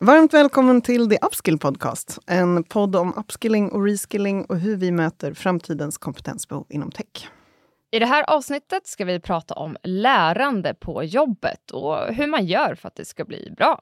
Varmt välkommen till The Upskill Podcast. En podd om upskilling och reskilling och hur vi möter framtidens kompetensbehov inom tech. I det här avsnittet ska vi prata om lärande på jobbet och hur man gör för att det ska bli bra.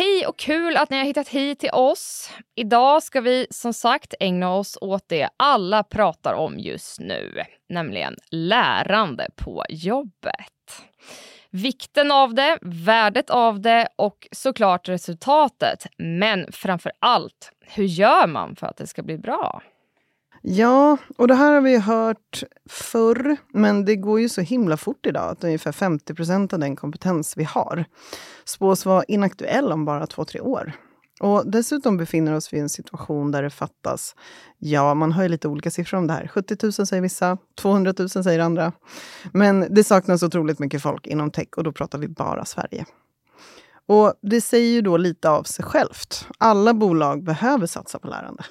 Hej och kul att ni har hittat hit till oss. Idag ska vi som sagt ägna oss åt det alla pratar om just nu, nämligen lärande på jobbet. Vikten av det, värdet av det och såklart resultatet. Men framför allt, hur gör man för att det ska bli bra? Ja, och det här har vi hört förr, men det går ju så himla fort idag att ungefär 50 procent av den kompetens vi har spås vara inaktuell om bara två, tre år. Och dessutom befinner oss vi i en situation där det fattas, ja, man har ju lite olika siffror om det här. 70 000 säger vissa, 200 000 säger andra. Men det saknas otroligt mycket folk inom tech och då pratar vi bara Sverige. Och det säger ju då lite av sig självt. Alla bolag behöver satsa på lärande.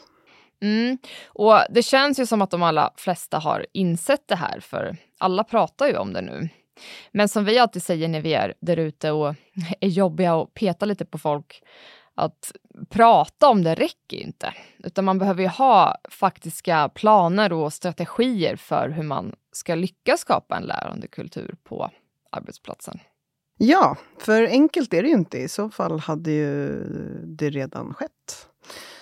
Mm. Och Det känns ju som att de allra flesta har insett det här, för alla pratar ju om det nu. Men som vi alltid säger när vi är där ute och är jobbiga och petar lite på folk, att prata om det räcker inte. Utan man behöver ju ha faktiska planer och strategier för hur man ska lyckas skapa en lärande kultur på arbetsplatsen. Ja, för enkelt är det ju inte. I så fall hade ju det redan skett.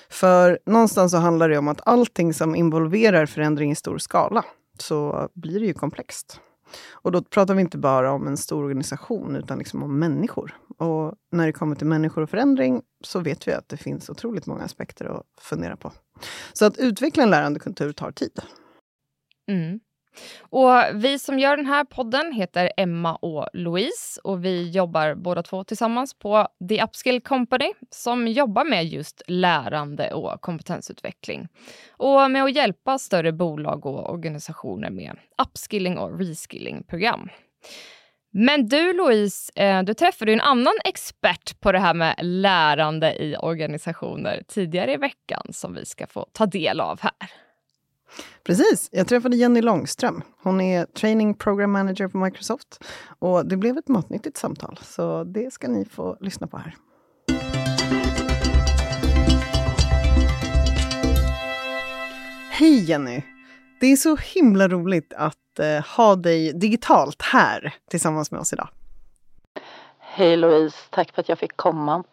För någonstans så handlar det om att allting som involverar förändring i stor skala, så blir det ju komplext. Och då pratar vi inte bara om en stor organisation, utan liksom om människor. Och när det kommer till människor och förändring så vet vi att det finns otroligt många aspekter att fundera på. Så att utveckla en lärande kultur tar tid. Mm. Och vi som gör den här podden heter Emma och Louise och vi jobbar båda två tillsammans på The Upskill Company som jobbar med just lärande och kompetensutveckling och med att hjälpa större bolag och organisationer med upskilling och reskilling-program. Men du Louise, eh, du träffade en annan expert på det här med lärande i organisationer tidigare i veckan som vi ska få ta del av här. Precis, jag träffade Jenny Långström. Hon är Training Program Manager på Microsoft. Och det blev ett matnyttigt samtal, så det ska ni få lyssna på här. Hej Jenny! Det är så himla roligt att eh, ha dig digitalt här tillsammans med oss idag. Hej Louise, tack för att jag fick komma.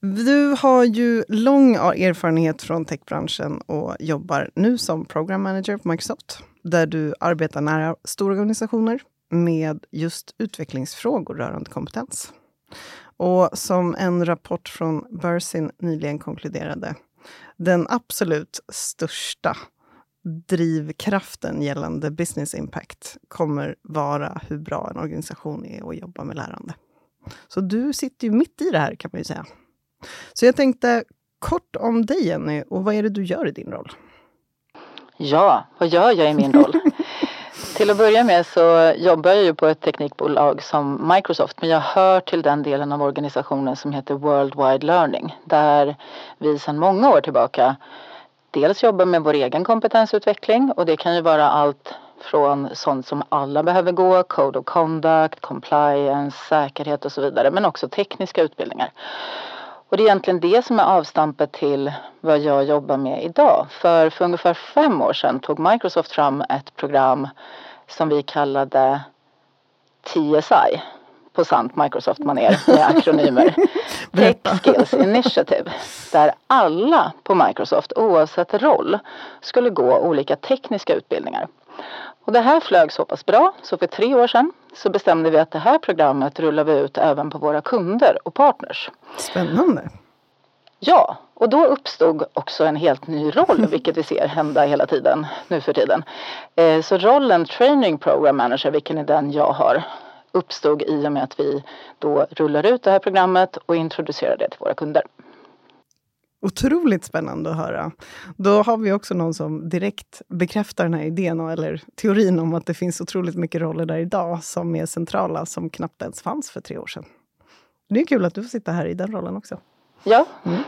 Du har ju lång erfarenhet från techbranschen och jobbar nu som program manager på Microsoft, där du arbetar nära stora organisationer med just utvecklingsfrågor rörande kompetens. Och som en rapport från Bursin nyligen konkluderade, den absolut största drivkraften gällande business impact kommer vara hur bra en organisation är att jobba med lärande. Så du sitter ju mitt i det här kan man ju säga. Så jag tänkte kort om dig Jenny och vad är det du gör i din roll? Ja, vad gör jag i min roll? till att börja med så jobbar jag ju på ett teknikbolag som Microsoft men jag hör till den delen av organisationen som heter Worldwide Learning där vi sedan många år tillbaka dels jobbar med vår egen kompetensutveckling och det kan ju vara allt från sånt som alla behöver gå, Code of Conduct, Compliance, säkerhet och så vidare men också tekniska utbildningar. Och det är egentligen det som är avstampet till vad jag jobbar med idag. För för ungefär fem år sedan tog Microsoft fram ett program som vi kallade TSI på sant Microsoft-manér med akronymer. Tech Skills Initiative. Där alla på Microsoft oavsett roll skulle gå olika tekniska utbildningar. Och det här flög så pass bra så för tre år sedan så bestämde vi att det här programmet rullar vi ut även på våra kunder och partners. Spännande. Ja, och då uppstod också en helt ny roll, vilket vi ser hända hela tiden nu för tiden. Eh, så rollen Training Program Manager, vilken är den jag har, uppstod i och med att vi då rullar ut det här programmet och introducerar det till våra kunder. Otroligt spännande att höra. Då har vi också någon som direkt bekräftar den här idén, eller teorin om att det finns otroligt mycket roller där idag som är centrala, som knappt ens fanns för tre år sedan. Det är kul att du får sitta här i den rollen också. Ja. Mm.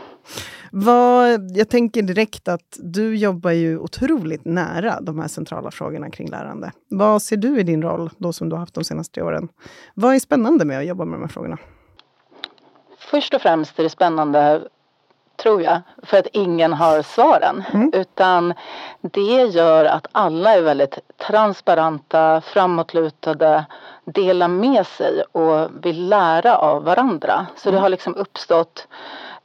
Vad, jag tänker direkt att du jobbar ju otroligt nära de här centrala frågorna kring lärande. Vad ser du i din roll, då som du har haft de senaste tre åren? Vad är spännande med att jobba med de här frågorna? Först och främst är det spännande tror jag, för att ingen har svaren. Mm. Utan det gör att alla är väldigt transparenta, framåtlutade, delar med sig och vill lära av varandra. Så det mm. har liksom uppstått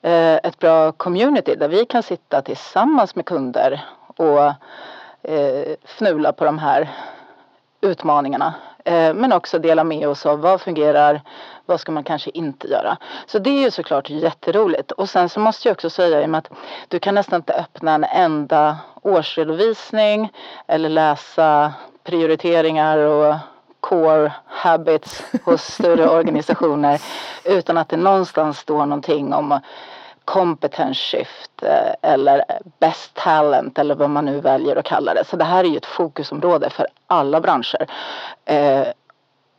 eh, ett bra community där vi kan sitta tillsammans med kunder och eh, fnula på de här utmaningarna. Eh, men också dela med oss av vad fungerar, vad ska man kanske inte göra. Så det är ju såklart jätteroligt. Och sen så måste jag också säga i och med att du kan nästan inte öppna en enda årsredovisning eller läsa prioriteringar och core habits hos större organisationer utan att det någonstans står någonting om competence shift eh, eller best talent eller vad man nu väljer att kalla det. Så det här är ju ett fokusområde för alla branscher. Eh,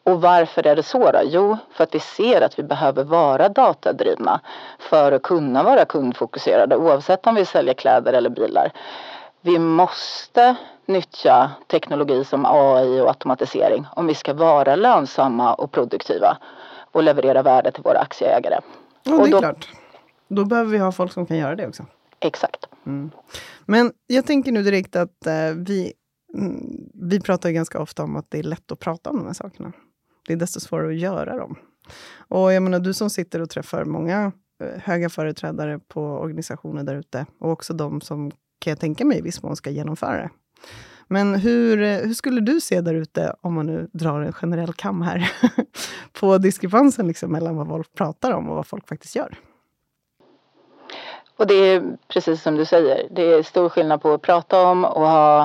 och varför är det så då? Jo, för att vi ser att vi behöver vara datadrivna för att kunna vara kundfokuserade oavsett om vi säljer kläder eller bilar. Vi måste nyttja teknologi som AI och automatisering om vi ska vara lönsamma och produktiva och leverera värde till våra aktieägare. Ja, det är då, klart. Då behöver vi ha folk som kan göra det också. Exakt. Mm. Men jag tänker nu direkt att eh, vi, mm, vi pratar ganska ofta om att det är lätt att prata om de här sakerna. Det är desto svårare att göra dem. Och jag menar, du som sitter och träffar många eh, höga företrädare på organisationer där ute och också de som kan jag tänka mig i viss mån ska genomföra det. Men hur, eh, hur skulle du se där ute, om man nu drar en generell kam här, på diskrepansen liksom mellan vad folk pratar om och vad folk faktiskt gör? Och det är precis som du säger, det är stor skillnad på att prata om och ha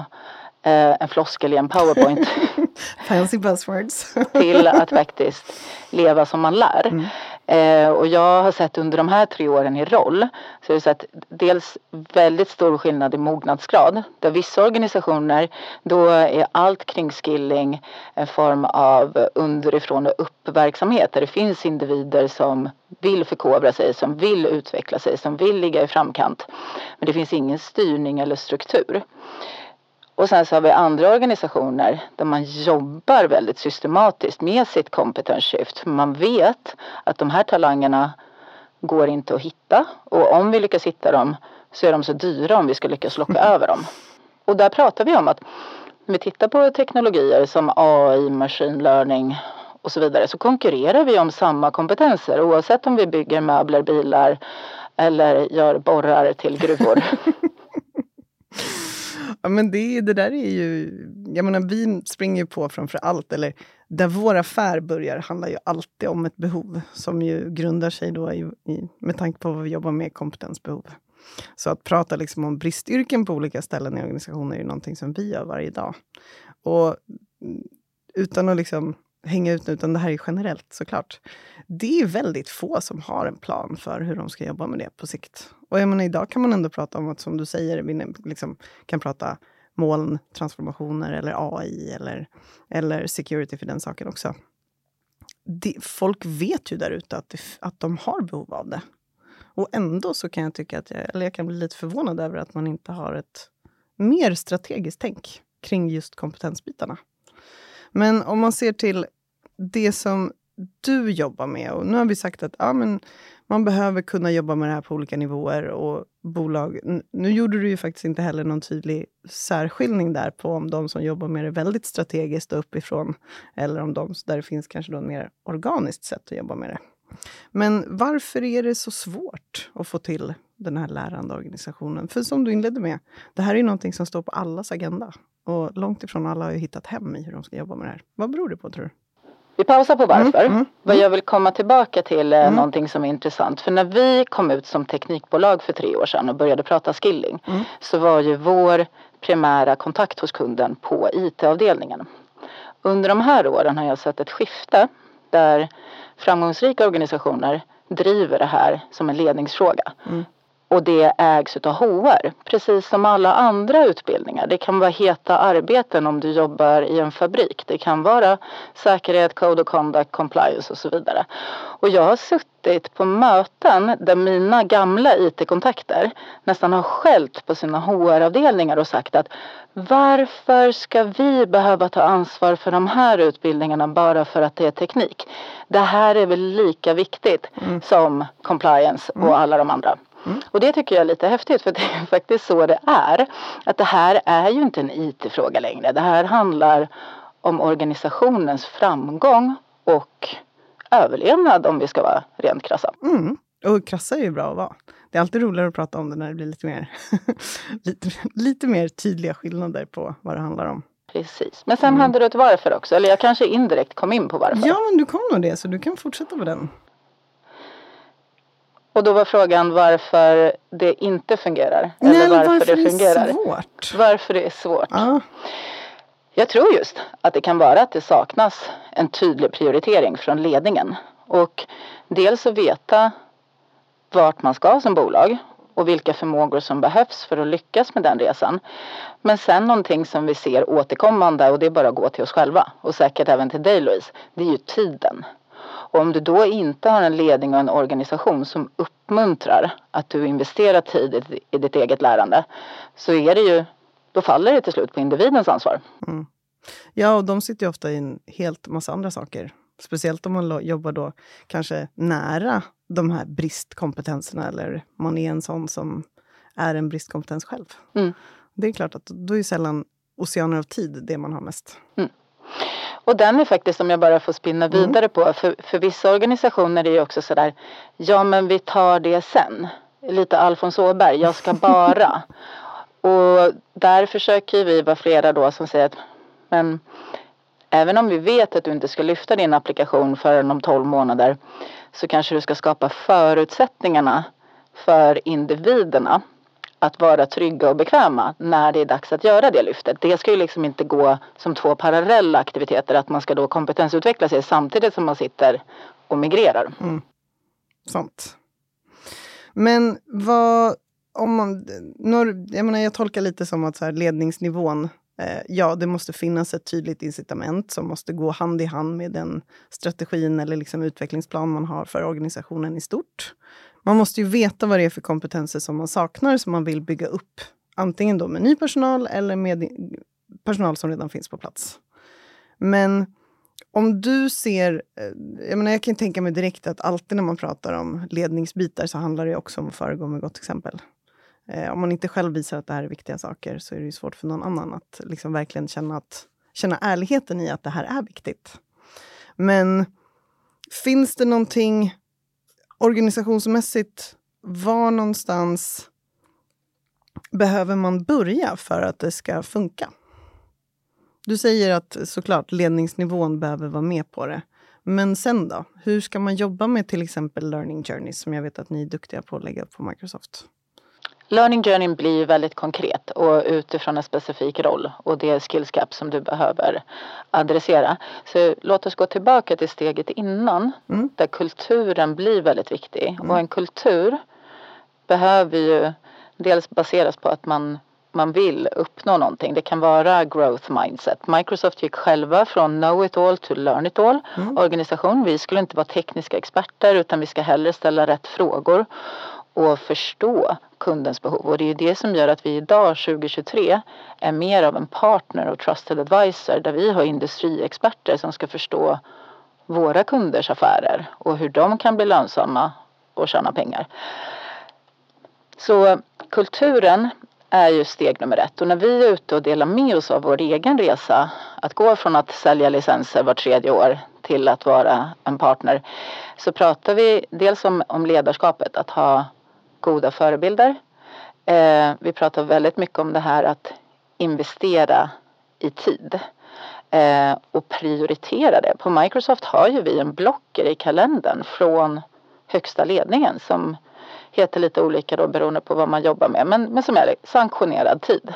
eh, en floskel i en powerpoint. Fancy buzzwords. till att faktiskt leva som man lär. Mm. Eh, och jag har sett under de här tre åren i roll så har jag sett dels väldigt stor skillnad i mognadsgrad. Där vissa organisationer då är allt kring skilling en form av underifrån och upp verksamhet där det finns individer som vill förkovra sig, som vill utveckla sig, som vill ligga i framkant. Men det finns ingen styrning eller struktur. Och sen så har vi andra organisationer där man jobbar väldigt systematiskt med sitt competence shift. Man vet att de här talangerna går inte att hitta och om vi lyckas hitta dem så är de så dyra om vi ska lyckas locka över dem. Och där pratar vi om att när vi tittar på teknologier som AI, machine learning och så vidare så konkurrerar vi om samma kompetenser oavsett om vi bygger möbler, bilar eller gör borrar till gruvor. Ja, men det, det där är ju... Jag menar, vi springer ju på framför allt, eller där vår affär börjar handlar ju alltid om ett behov som ju grundar sig då i, i, med tanke på vad vi jobbar med, kompetensbehov. Så att prata liksom om bristyrken på olika ställen i organisationer är ju någonting som vi gör varje dag. Och mm, utan att liksom hänga ut nu, utan det här är generellt såklart. Det är väldigt få som har en plan för hur de ska jobba med det på sikt. Och jag menar, idag kan man ändå prata om att, som du säger, vi liksom kan prata moln, transformationer eller AI eller, eller security för den saken också. Det, folk vet ju där ute att, att de har behov av det. Och ändå så kan jag tycka att jag, eller jag kan bli lite förvånad över att man inte har ett mer strategiskt tänk kring just kompetensbitarna. Men om man ser till det som du jobbar med, och nu har vi sagt att ja, men man behöver kunna jobba med det här på olika nivåer och bolag. Nu gjorde du ju faktiskt inte heller någon tydlig särskiljning där på om de som jobbar med det väldigt strategiskt och uppifrån, eller om de där det finns kanske då ett mer organiskt sätt att jobba med det. Men varför är det så svårt att få till den här lärande organisationen? För som du inledde med, det här är någonting som står på allas agenda. Och långt ifrån alla har ju hittat hem i hur de ska jobba med det här. Vad beror det på tror du? Vi pausar på varför. Mm, mm, Vad jag vill komma tillbaka till är mm. någonting som är intressant. För när vi kom ut som teknikbolag för tre år sedan och började prata skilling mm. så var ju vår primära kontakt hos kunden på IT-avdelningen. Under de här åren har jag sett ett skifte där framgångsrika organisationer driver det här som en ledningsfråga. Mm. Och det ägs utav HR, precis som alla andra utbildningar. Det kan vara heta arbeten om du jobbar i en fabrik. Det kan vara säkerhet, code of conduct, compliance och så vidare. Och jag har suttit på möten där mina gamla IT-kontakter nästan har skällt på sina HR-avdelningar och sagt att varför ska vi behöva ta ansvar för de här utbildningarna bara för att det är teknik? Det här är väl lika viktigt mm. som compliance och mm. alla de andra. Mm. Och det tycker jag är lite häftigt för det är faktiskt så det är. Att det här är ju inte en IT-fråga längre. Det här handlar om organisationens framgång och överlevnad om vi ska vara rent krassa. Mm. Och krassa är ju bra att vara. Det är alltid roligare att prata om det när det blir lite mer, lite, lite mer tydliga skillnader på vad det handlar om. Precis. Men sen mm. hade du ett varför också, eller jag kanske indirekt kom in på varför. Ja, men du kom nog det, så du kan fortsätta på den. Och då var frågan varför det inte fungerar. Nej, eller varför, varför det fungerar. är svårt. Varför det är svårt. Ja. Jag tror just att det kan vara att det saknas en tydlig prioritering från ledningen. Och dels att veta vart man ska som bolag och vilka förmågor som behövs för att lyckas med den resan. Men sen någonting som vi ser återkommande och det är bara att gå till oss själva och säkert även till dig Louise. Det är ju tiden. Och om du då inte har en ledning och en organisation som uppmuntrar att du investerar tid i ditt eget lärande så är det ju, då faller det till slut på individens ansvar. Mm. Ja, och de sitter ju ofta i en helt massa andra saker. Speciellt om man jobbar då kanske nära de här bristkompetenserna eller man är en sån som är en bristkompetens själv. Mm. Det är klart att då är sällan oceaner av tid det man har mest. Mm. Och den är faktiskt, om jag bara får spinna mm. vidare på, för, för vissa organisationer är det också sådär, ja men vi tar det sen. Lite Alfons Åberg, jag ska bara. och där försöker vi vara flera då som säger att, men även om vi vet att du inte ska lyfta din applikation förrän om 12 månader så kanske du ska skapa förutsättningarna för individerna att vara trygga och bekväma när det är dags att göra det lyftet. Det ska ju liksom inte gå som två parallella aktiviteter, att man ska då kompetensutveckla sig samtidigt som man sitter och migrerar. Mm. Sant. Men vad, om man, jag, menar, jag tolkar lite som att så här, ledningsnivån, eh, ja det måste finnas ett tydligt incitament som måste gå hand i hand med den strategin eller liksom utvecklingsplan man har för organisationen i stort. Man måste ju veta vad det är för kompetenser som man saknar som man vill bygga upp. Antingen då med ny personal eller med personal som redan finns på plats. Men om du ser, eh, jag menar jag kan tänka mig direkt att alltid när man pratar om ledningsbitar så handlar det också om att föregå med gott exempel. Eh, om man inte själv visar att det här är viktiga saker så är det svårt för någon annan att liksom verkligen känna, att, känna ärligheten i att det här är viktigt. Men finns det någonting organisationsmässigt, var någonstans behöver man börja för att det ska funka? Du säger att såklart ledningsnivån behöver vara med på det. Men sen då? Hur ska man jobba med till exempel learning journeys som jag vet att ni är duktiga på att lägga upp på Microsoft? Learning journeyn blir väldigt konkret och utifrån en specifik roll och det skills gap som du behöver adressera. Så låt oss gå tillbaka till steget innan mm. där kulturen blir väldigt viktig. Mm. Och en kultur behöver ju dels baseras på att man man vill uppnå någonting. Det kan vara growth mindset. Microsoft gick själva från know it all to learn it all mm. organisation. Vi skulle inte vara tekniska experter utan vi ska hellre ställa rätt frågor och förstå kundens behov. Och det är det som gör att vi idag 2023 är mer av en partner och trusted advisor där vi har industriexperter som ska förstå våra kunders affärer och hur de kan bli lönsamma och tjäna pengar. Så kulturen är ju steg nummer ett och när vi är ute och delar med oss av vår egen resa att gå från att sälja licenser var tredje år till att vara en partner så pratar vi dels om, om ledarskapet, att ha goda förebilder. Eh, vi pratar väldigt mycket om det här att investera i tid eh, och prioritera det. På Microsoft har ju vi en blocker i kalendern från högsta ledningen som heter lite olika då beroende på vad man jobbar med men, men som är sanktionerad tid.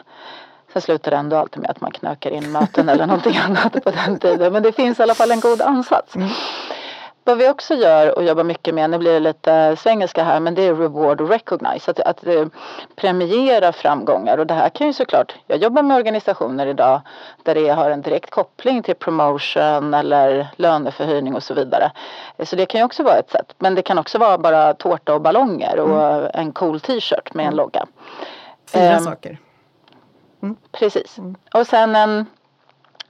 Sen slutar det ändå alltid med att man knökar in möten eller någonting annat på den tiden men det finns i alla fall en god ansats. Mm. Vad vi också gör och jobbar mycket med, nu blir det lite svengelska här, men det är reward och recognize. Att, att eh, premiera framgångar och det här kan ju såklart, jag jobbar med organisationer idag där det har en direkt koppling till promotion eller löneförhöjning och så vidare. Så det kan ju också vara ett sätt. Men det kan också vara bara tårta och ballonger och mm. en cool t-shirt med en mm. logga. Fyra um, saker. Mm. Precis. Och sen en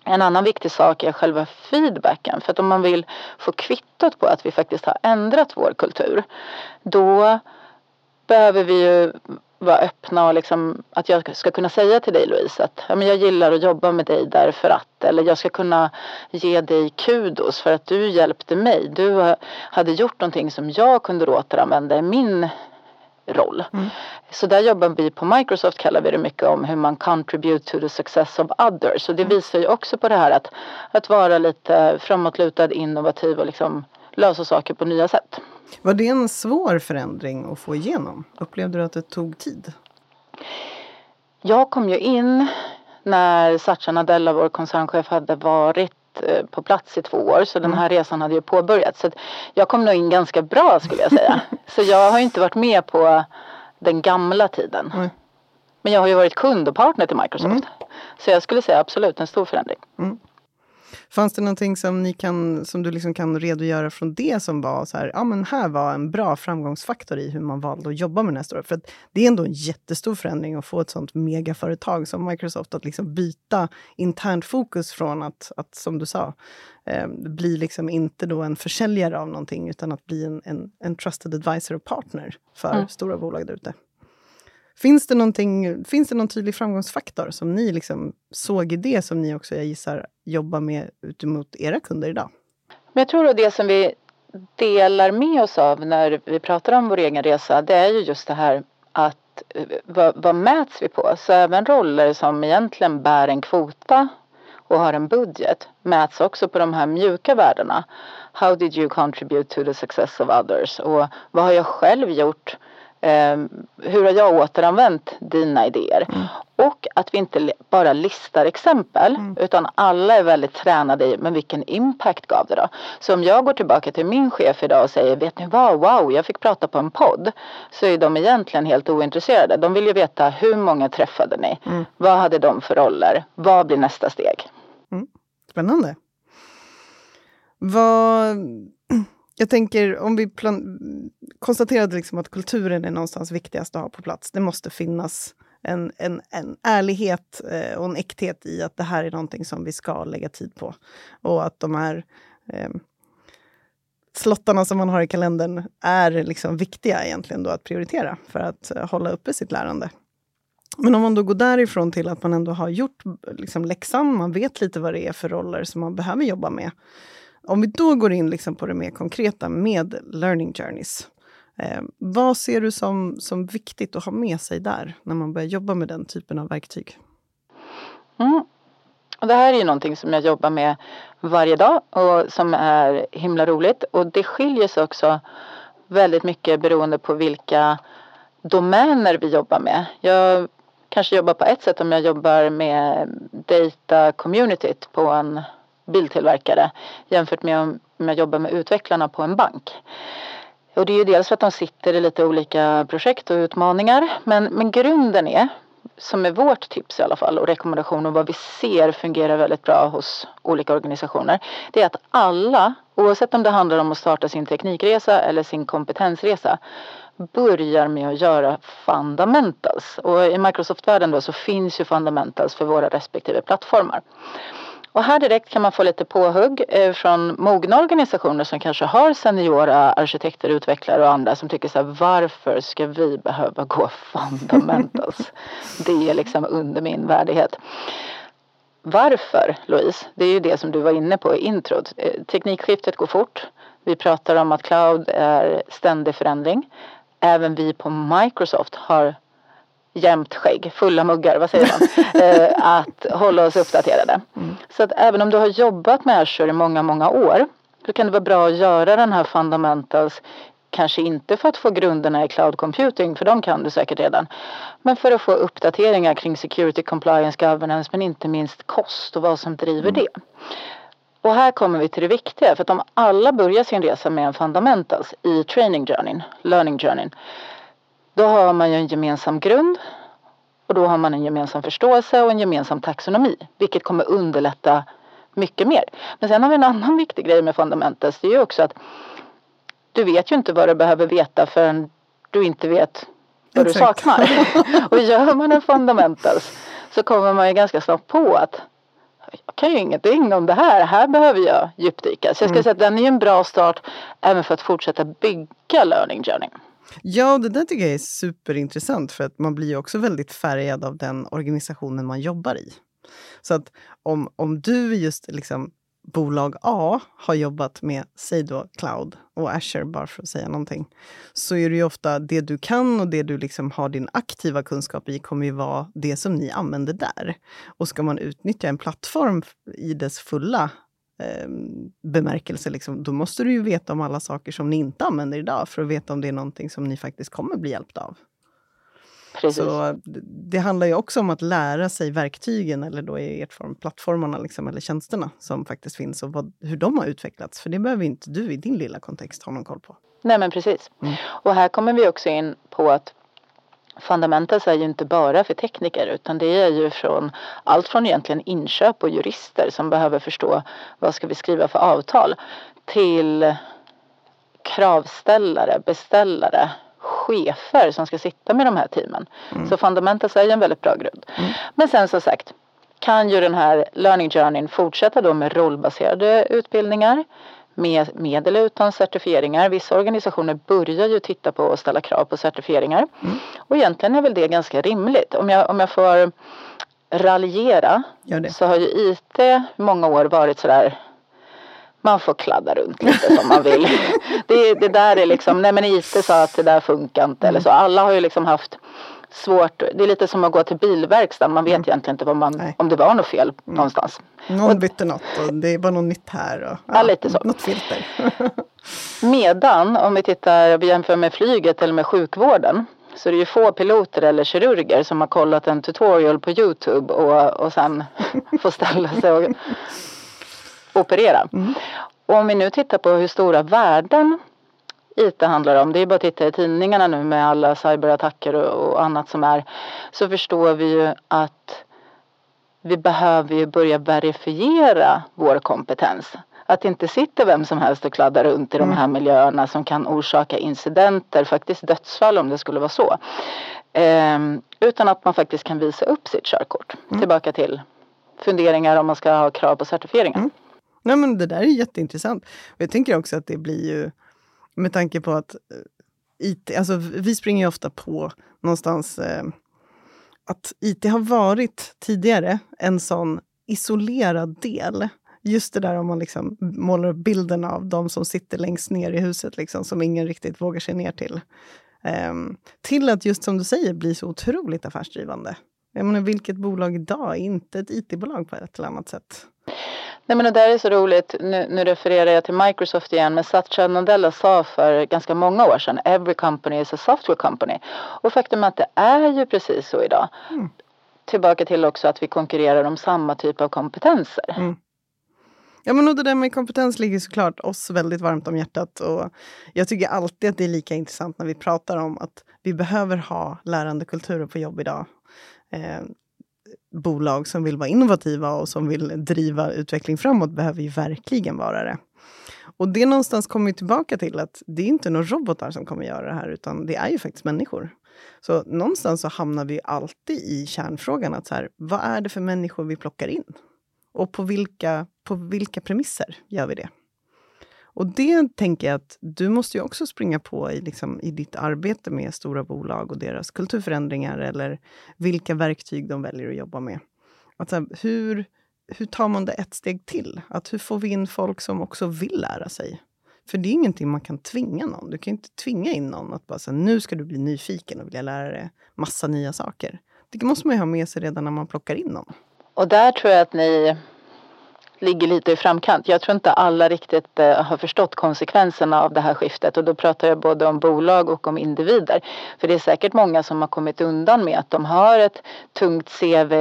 en annan viktig sak är själva feedbacken. För att om man vill få kvittot på att vi faktiskt har ändrat vår kultur. Då behöver vi ju vara öppna och liksom att jag ska kunna säga till dig Louise att ja, men jag gillar att jobba med dig därför att eller jag ska kunna ge dig kudos för att du hjälpte mig. Du hade gjort någonting som jag kunde återanvända i min roll. Mm. Så där jobbar vi på Microsoft kallar vi det mycket om hur man contribute to the success of others. Och det mm. visar ju också på det här att, att vara lite framåtlutad, innovativ och liksom lösa saker på nya sätt. Var det en svår förändring att få igenom? Upplevde du att det tog tid? Jag kom ju in när Satya Nadella, vår koncernchef, hade varit Eh, på plats i två år så den här resan hade ju påbörjats. Så jag kom nog in ganska bra skulle jag säga. så jag har inte varit med på den gamla tiden. Mm. Men jag har ju varit kund och partner till Microsoft. Mm. Så jag skulle säga absolut en stor förändring. Mm. Fanns det någonting som, ni kan, som du liksom kan redogöra från det som var så här, ja men här var en bra framgångsfaktor i hur man valde att jobba med nästa år? För det är ändå en jättestor förändring att få ett sånt megaföretag som Microsoft att liksom byta internt fokus från att, att som du sa, eh, bli liksom inte då en försäljare av någonting utan att bli en, en, en trusted advisor och partner för mm. stora bolag där ute. Finns det, finns det någon tydlig framgångsfaktor som ni liksom såg i det som ni också, jag gissar, jobbar med utemot era kunder idag? Men jag tror att det som vi delar med oss av när vi pratar om vår egen resa, det är ju just det här att eh, vad, vad mäts vi på? Så även roller som egentligen bär en kvota och har en budget mäts också på de här mjuka värdena. How did you contribute to the success of others? Och vad har jag själv gjort Eh, hur har jag återanvänt dina idéer? Mm. Och att vi inte bara listar exempel mm. utan alla är väldigt tränade i men vilken impact gav det då? Så om jag går tillbaka till min chef idag och säger vet ni vad, wow jag fick prata på en podd. Så är de egentligen helt ointresserade. De vill ju veta hur många träffade ni? Mm. Vad hade de för roller? Vad blir nästa steg? Mm. Spännande. Vad jag tänker om vi konstaterade liksom att kulturen är någonstans viktigast att ha på plats. Det måste finnas en, en, en ärlighet eh, och en äkthet i att det här är någonting som vi ska lägga tid på. Och att de här eh, slottarna som man har i kalendern är liksom viktiga egentligen då att prioritera för att eh, hålla uppe sitt lärande. Men om man då går därifrån till att man ändå har gjort liksom, läxan, man vet lite vad det är för roller som man behöver jobba med om vi då går in liksom på det mer konkreta med learning journeys. Eh, vad ser du som, som viktigt att ha med sig där när man börjar jobba med den typen av verktyg? Mm. Och det här är ju någonting som jag jobbar med varje dag och som är himla roligt. Och det skiljer sig också väldigt mycket beroende på vilka domäner vi jobbar med. Jag kanske jobbar på ett sätt om jag jobbar med data communityt på en biltillverkare jämfört med om jag jobbar med utvecklarna på en bank. Och det är ju dels för att de sitter i lite olika projekt och utmaningar men, men grunden är som är vårt tips i alla fall och rekommendation och vad vi ser fungerar väldigt bra hos olika organisationer. Det är att alla, oavsett om det handlar om att starta sin teknikresa eller sin kompetensresa, börjar med att göra fundamentals. Och i Microsoft-världen då så finns ju fundamentals för våra respektive plattformar. Och här direkt kan man få lite påhugg eh, från mogna organisationer som kanske har seniora arkitekter, utvecklare och andra som tycker så här, varför ska vi behöva gå fundamentals? Det är liksom under min värdighet. Varför, Louise? Det är ju det som du var inne på i introt. Eh, teknikskiftet går fort. Vi pratar om att cloud är ständig förändring. Även vi på Microsoft har jämnt skägg, fulla muggar, vad säger man? eh, att hålla oss uppdaterade. Mm. Så att även om du har jobbat med Azure i många, många år så kan det vara bra att göra den här fundamentals Kanske inte för att få grunderna i cloud computing, för de kan du säkert redan. Men för att få uppdateringar kring security, compliance, governance, men inte minst kost och vad som driver mm. det. Och här kommer vi till det viktiga, för att om alla börjar sin resa med en fundamentals i training journeyn, learning journeyn, då har man ju en gemensam grund och då har man en gemensam förståelse och en gemensam taxonomi, vilket kommer underlätta mycket mer. Men sen har vi en annan viktig grej med fundamentals, det är ju också att du vet ju inte vad du behöver veta förrän du inte vet vad Exakt. du saknar. och gör man en fundamentals så kommer man ju ganska snabbt på att jag kan ju ingenting om det här, här behöver jag djupdyka. Så jag skulle mm. säga att den är en bra start även för att fortsätta bygga learning journey. Ja, det där tycker jag är superintressant för att man blir ju också väldigt färgad av den organisationen man jobbar i. Så att om, om du just liksom bolag A har jobbat med, säg då Cloud och Azure, bara för att säga någonting, så är det ju ofta det du kan och det du liksom har din aktiva kunskap i kommer ju vara det som ni använder där. Och ska man utnyttja en plattform i dess fulla eh, bemärkelse, liksom, då måste du ju veta om alla saker som ni inte använder idag för att veta om det är någonting som ni faktiskt kommer bli hjälpta av. Precis. Så det handlar ju också om att lära sig verktygen, eller då i ert form plattformarna liksom, eller tjänsterna som faktiskt finns och vad, hur de har utvecklats. För det behöver inte du i din lilla kontext ha någon koll på. Nej men precis. Mm. Och här kommer vi också in på att Fundamentals är ju inte bara för tekniker utan det är ju från allt från egentligen inköp och jurister som behöver förstå vad ska vi skriva för avtal till kravställare, beställare, chefer som ska sitta med de här teamen. Mm. Så Fundamentals är ju en väldigt bra grund. Mm. Men sen som sagt kan ju den här learning journeyn fortsätta då med rollbaserade utbildningar med, med eller utan certifieringar. Vissa organisationer börjar ju titta på och ställa krav på certifieringar. Mm. Och egentligen är väl det ganska rimligt. Om jag, om jag får raljera så har ju IT många år varit sådär man får kladda runt lite som man vill. det, det där är liksom, nej men IT sa att det där funkar inte eller så. Alla har ju liksom haft svårt, det är lite som att gå till bilverkstaden, man vet mm. egentligen inte man, om det var något fel mm. någonstans. Någon och, bytte något och det var något nytt här. Och, ja, ja lite så. Något filter. Medan om vi tittar, vi jämför med flyget eller med sjukvården så det är ju få piloter eller kirurger som har kollat en tutorial på Youtube och, och sen får ställa sig och operera. Mm. Och om vi nu tittar på hur stora värden IT handlar om, det är bara att titta i tidningarna nu med alla cyberattacker och, och annat som är, så förstår vi ju att vi behöver ju börja verifiera vår kompetens. Att det inte sitter vem som helst och kladdar runt i mm. de här miljöerna som kan orsaka incidenter, faktiskt dödsfall om det skulle vara så. Ehm, utan att man faktiskt kan visa upp sitt körkort. Mm. Tillbaka till funderingar om man ska ha krav på certifieringar. Mm. Nej, men det där är jätteintressant. Och jag tänker också att det blir ju, med tanke på att eh, IT, alltså vi springer ju ofta på någonstans eh, att IT har varit tidigare en sån isolerad del. Just det där om man liksom målar upp bilden av de som sitter längst ner i huset, liksom, som ingen riktigt vågar sig ner till. Um, till att just som du säger bli så otroligt affärsdrivande. Jag menar, vilket bolag idag är inte ett IT-bolag på ett eller annat sätt? Nej men det där är så roligt. Nu, nu refererar jag till Microsoft igen. Men Satya Nadella sa för ganska många år sedan Every company is a software company. Och faktum är att det är ju precis så idag. Mm. Tillbaka till också att vi konkurrerar om samma typ av kompetenser. Mm. Ja men och det där med kompetens ligger såklart oss väldigt varmt om hjärtat. Och jag tycker alltid att det är lika intressant när vi pratar om att vi behöver ha lärandekulturer på jobb idag. Eh, bolag som vill vara innovativa och som vill driva utveckling framåt behöver ju verkligen vara det. Och det någonstans kommer tillbaka till att det är inte några robotar som kommer göra det här, utan det är ju faktiskt människor. Så någonstans så hamnar vi alltid i kärnfrågan att så här, vad är det för människor vi plockar in? Och på vilka, på vilka premisser gör vi det? Och det tänker jag att du måste ju också springa på i, liksom, i ditt arbete med stora bolag och deras kulturförändringar eller vilka verktyg de väljer att jobba med. Att, här, hur, hur tar man det ett steg till? Att hur får vi in folk som också vill lära sig? För det är ingenting man kan tvinga någon. Du kan inte tvinga in någon att bara säga nu ska du bli nyfiken och vilja lära dig massa nya saker. Det måste man ju ha med sig redan när man plockar in någon. Och där tror jag att ni ligger lite i framkant. Jag tror inte alla riktigt eh, har förstått konsekvenserna av det här skiftet och då pratar jag både om bolag och om individer. För det är säkert många som har kommit undan med att de har ett tungt CV,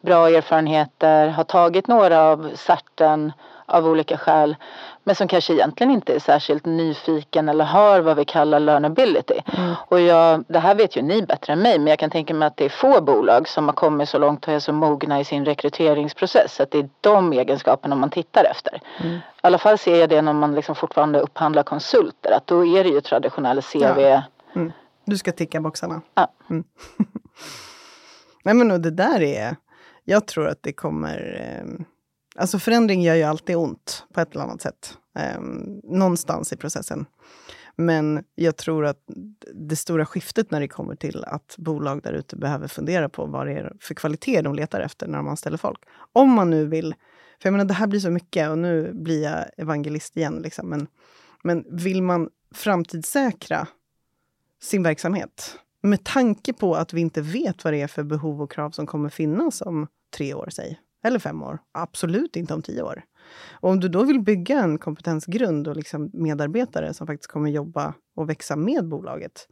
bra erfarenheter, har tagit några av certen, av olika skäl men som kanske egentligen inte är särskilt nyfiken eller har vad vi kallar learnability. Mm. Och jag, det här vet ju ni bättre än mig men jag kan tänka mig att det är få bolag som har kommit så långt och är så mogna i sin rekryteringsprocess att det är de egenskaperna man tittar efter. Mm. I alla fall ser jag det när man liksom fortfarande upphandlar konsulter att då är det ju traditionell CV. Ja. Mm. Du ska ticka boxarna. Ja. Mm. Nej men och det där är, jag tror att det kommer eh, Alltså förändring gör ju alltid ont på ett eller annat sätt. Eh, någonstans i processen. Men jag tror att det stora skiftet när det kommer till att bolag där ute behöver fundera på vad det är för kvalitet de letar efter när de anställer folk. Om man nu vill, för jag menar det här blir så mycket och nu blir jag evangelist igen. Liksom, men, men vill man framtidssäkra sin verksamhet med tanke på att vi inte vet vad det är för behov och krav som kommer finnas om tre år, säg. Eller fem år. Absolut inte om tio år. Och om du då vill bygga en kompetensgrund och liksom medarbetare som faktiskt kommer jobba och växa med bolaget,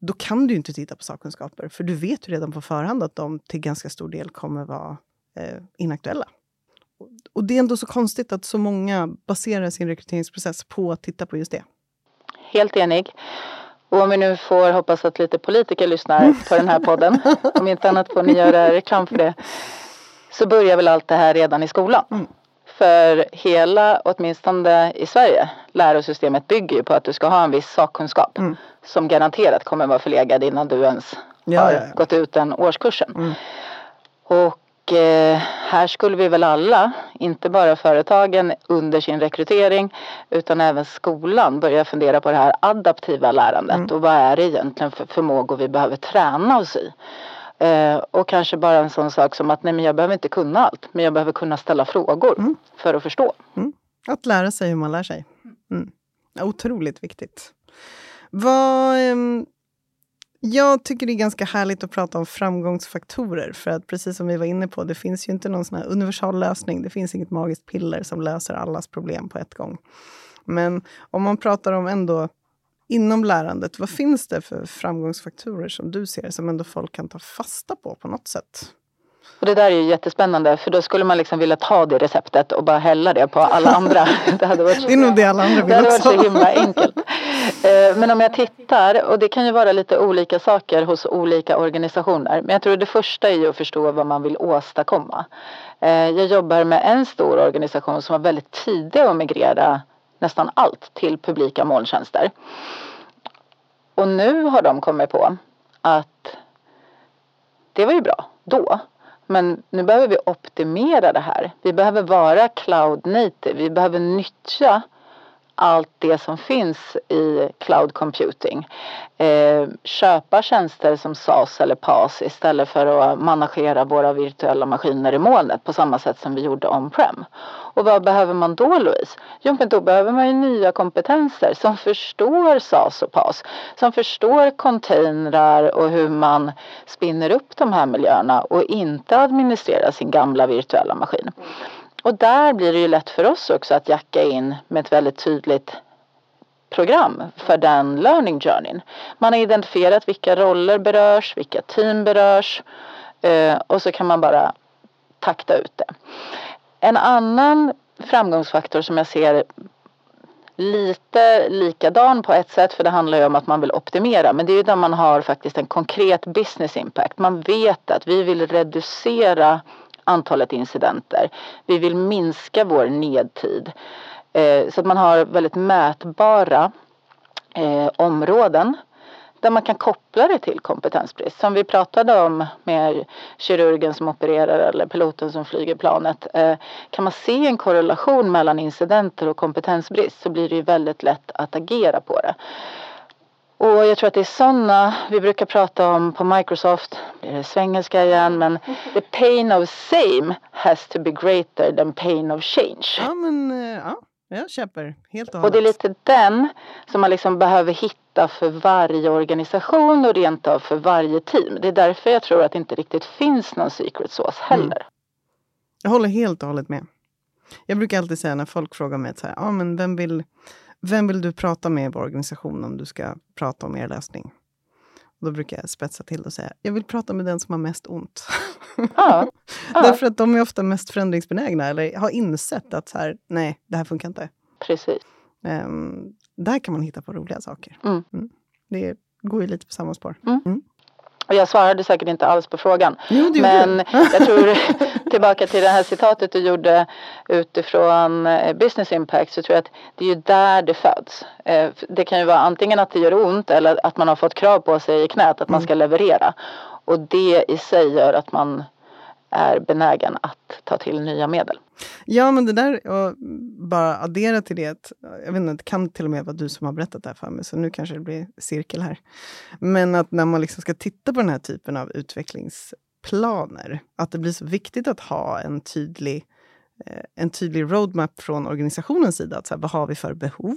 då kan du inte titta på sakkunskaper. För du vet ju redan på förhand att de till ganska stor del kommer vara eh, inaktuella. Och det är ändå så konstigt att så många baserar sin rekryteringsprocess på att titta på just det. Helt enig. Och om vi nu får hoppas att lite politiker lyssnar på den här podden, om inte annat får ni göra reklam för det, så börjar väl allt det här redan i skolan. Mm. För hela, åtminstone i Sverige, lärosystemet bygger ju på att du ska ha en viss sakkunskap mm. som garanterat kommer vara förlegad innan du ens ja, har ja, ja. gått ut den årskursen. Mm. Och eh, här skulle vi väl alla, inte bara företagen under sin rekrytering utan även skolan börja fundera på det här adaptiva lärandet mm. och vad är det egentligen för förmågor vi behöver träna oss i. Eh, och kanske bara en sån sak som att nej men jag behöver inte kunna allt men jag behöver kunna ställa frågor mm. för att förstå. Mm. Att lära sig hur man lär sig. Mm. Otroligt viktigt. Vad, ehm, jag tycker det är ganska härligt att prata om framgångsfaktorer. För att precis som vi var inne på, det finns ju inte någon sån här universal lösning. Det finns inget magiskt piller som löser allas problem på ett gång. Men om man pratar om ändå inom lärandet, vad finns det för framgångsfaktorer som du ser som ändå folk kan ta fasta på på något sätt? Och det där är ju jättespännande för då skulle man liksom vilja ta det receptet och bara hälla det på alla andra. Det, hade varit, det är nog det alla andra vill Det hade varit så himla enkelt. Eh, men om jag tittar, och det kan ju vara lite olika saker hos olika organisationer. Men jag tror det första är ju att förstå vad man vill åstadkomma. Eh, jag jobbar med en stor organisation som var väldigt tidig att migrera nästan allt till publika molntjänster. Och nu har de kommit på att det var ju bra då. Men nu behöver vi optimera det här. Vi behöver vara cloud native. Vi behöver nyttja allt det som finns i cloud computing. Eh, köpa tjänster som SAS eller PAS istället för att managera våra virtuella maskiner i molnet på samma sätt som vi gjorde on-prem. Och vad behöver man då Louise? Jo men då behöver man ju nya kompetenser som förstår SAS och PAS. Som förstår containrar och hur man spinner upp de här miljöerna och inte administrerar sin gamla virtuella maskin. Och där blir det ju lätt för oss också att jacka in med ett väldigt tydligt program för den learning journeyn. Man har identifierat vilka roller berörs, vilka team berörs eh, och så kan man bara takta ut det. En annan framgångsfaktor som jag ser lite likadan på ett sätt för det handlar ju om att man vill optimera men det är ju där man har faktiskt en konkret business impact. Man vet att vi vill reducera antalet incidenter. Vi vill minska vår nedtid. Eh, så att man har väldigt mätbara eh, områden där man kan koppla det till kompetensbrist. Som vi pratade om med kirurgen som opererar eller piloten som flyger planet. Eh, kan man se en korrelation mellan incidenter och kompetensbrist så blir det ju väldigt lätt att agera på det. Och jag tror att det är sådana vi brukar prata om på Microsoft, blir det svengelska igen, men the pain of same has to be greater than pain of change. Ja, men eh, ja, jag köper helt och hållet. Och det är lite den som man liksom behöver hitta för varje organisation och rent av för varje team. Det är därför jag tror att det inte riktigt finns någon secret sauce heller. Mm. Jag håller helt och hållet med. Jag brukar alltid säga när folk frågar mig så här, ah, men vem vill vem vill du prata med i vår organisation om du ska prata om er lösning? Då brukar jag spetsa till och säga, jag vill prata med den som har mest ont. Ja, ja. Därför att de är ofta mest förändringsbenägna eller har insett att så här, nej, det här funkar inte. precis. Um, där kan man hitta på roliga saker. Mm. Det går ju lite på samma spår. Och jag svarade säkert inte alls på frågan. Jo, det Men jag tror, tillbaka till det här citatet du gjorde utifrån eh, business impact, så tror jag att det är ju där det föds. Eh, Det kan ju vara antingen att det gör ont eller att man har fått krav på sig i knät att man ska leverera. Och det i sig gör att man är benägen att ta till nya medel. Ja, men det där, och bara addera till det, jag vet inte, det kan till och med vara du som har berättat det här för mig, så nu kanske det blir cirkel här. Men att när man liksom ska titta på den här typen av utvecklingsplaner, att det blir så viktigt att ha en tydlig eh, en tydlig roadmap från organisationens sida. Att så här, vad har vi för behov?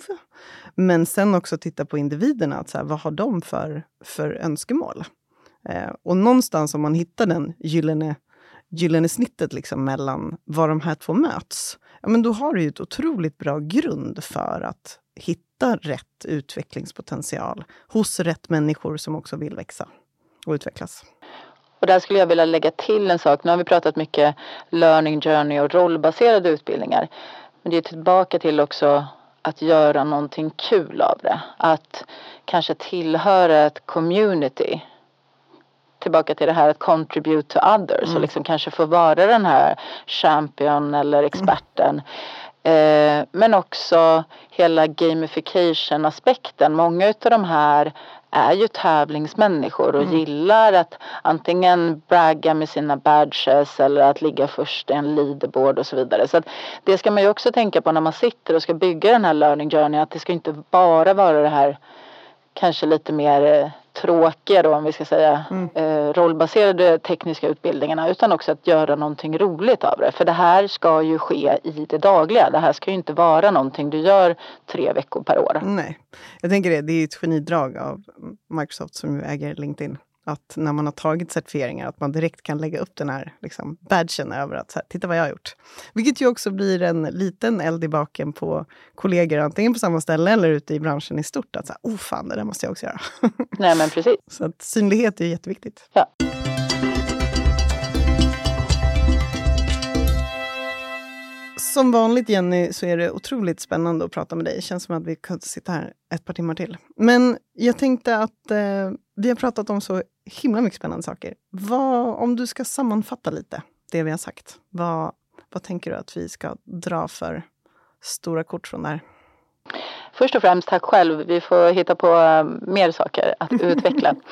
Men sen också titta på individerna. Att så här, vad har de för, för önskemål? Eh, och någonstans om man hittar den gyllene gyllene snittet liksom mellan var de här två möts, ja, men då har du ju ett otroligt bra grund för att hitta rätt utvecklingspotential hos rätt människor som också vill växa och utvecklas. Och där skulle jag vilja lägga till en sak. Nu har vi pratat mycket learning journey och rollbaserade utbildningar. Men det är tillbaka till också att göra någonting kul av det. Att kanske tillhöra ett community. Tillbaka till det här att contribute to others och liksom kanske få vara den här champion eller experten. Eh, men också hela gamification aspekten. Många utav de här är ju tävlingsmänniskor och gillar att antingen bragga med sina badges eller att ligga först i en leaderboard och så vidare. Så att det ska man ju också tänka på när man sitter och ska bygga den här learning journey att det ska inte bara vara det här kanske lite mer eh, tråkiga då om vi ska säga eh, rollbaserade tekniska utbildningarna utan också att göra någonting roligt av det. För det här ska ju ske i det dagliga. Det här ska ju inte vara någonting du gör tre veckor per år. Nej, jag tänker det, det är ett genidrag av Microsoft som äger LinkedIn. Att när man har tagit certifieringar, att man direkt kan lägga upp den här liksom, badgen över att här, titta vad jag har gjort. Vilket ju också blir en liten eld i baken på kollegor, antingen på samma ställe eller ute i branschen i stort. Att så här, oh fan, det där måste jag också göra. Nej men precis. så att synlighet är jätteviktigt. Ja. Som vanligt Jenny så är det otroligt spännande att prata med dig. Det känns som att vi kunde sitta här ett par timmar till. Men jag tänkte att eh, vi har pratat om så himla mycket spännande saker. Vad, om du ska sammanfatta lite det vi har sagt. Vad, vad tänker du att vi ska dra för stora kort från det här? Först och främst tack själv. Vi får hitta på eh, mer saker att utveckla.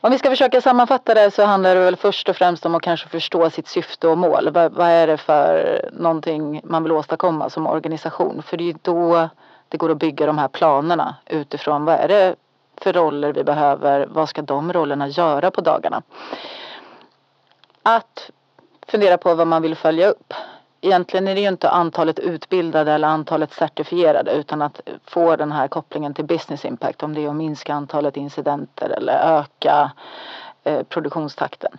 Om vi ska försöka sammanfatta det så handlar det väl först och främst om att kanske förstå sitt syfte och mål. Vad, vad är det för någonting man vill åstadkomma som organisation? För det är ju då det går att bygga de här planerna utifrån vad är det för roller vi behöver? Vad ska de rollerna göra på dagarna? Att fundera på vad man vill följa upp. Egentligen är det ju inte antalet utbildade eller antalet certifierade utan att få den här kopplingen till business impact. Om det är att minska antalet incidenter eller öka eh, produktionstakten.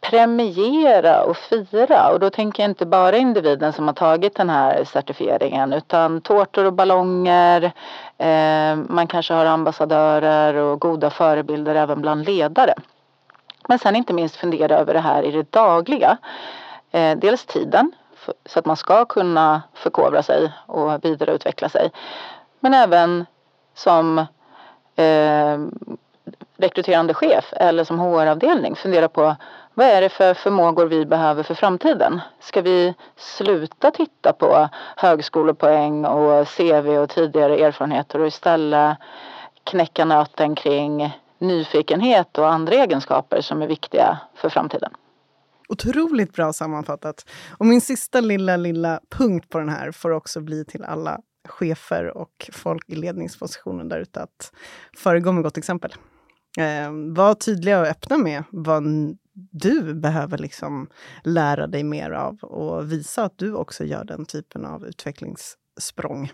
Premiera och fira och då tänker jag inte bara individen som har tagit den här certifieringen utan tårtor och ballonger. Eh, man kanske har ambassadörer och goda förebilder även bland ledare. Men sen inte minst fundera över det här i det dagliga. Eh, dels tiden så att man ska kunna förkovra sig och vidareutveckla sig. Men även som eh, rekryterande chef eller som HR-avdelning fundera på vad är det för förmågor vi behöver för framtiden? Ska vi sluta titta på högskolepoäng och CV och tidigare erfarenheter och istället knäcka nöten kring nyfikenhet och andra egenskaper som är viktiga för framtiden? Otroligt bra sammanfattat. Och min sista lilla, lilla punkt på den här får också bli till alla chefer och folk i ledningspositionen där ute att föregå med gott exempel. Eh, var tydliga och öppna med vad du behöver liksom lära dig mer av och visa att du också gör den typen av utvecklingssprång.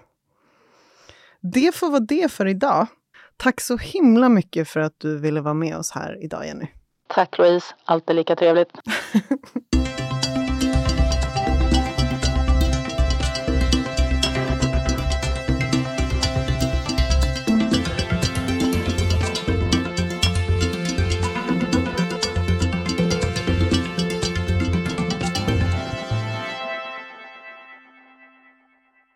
Det får vara det för idag. Tack så himla mycket för att du ville vara med oss här idag, Jenny. Tack Louise, alltid lika trevligt.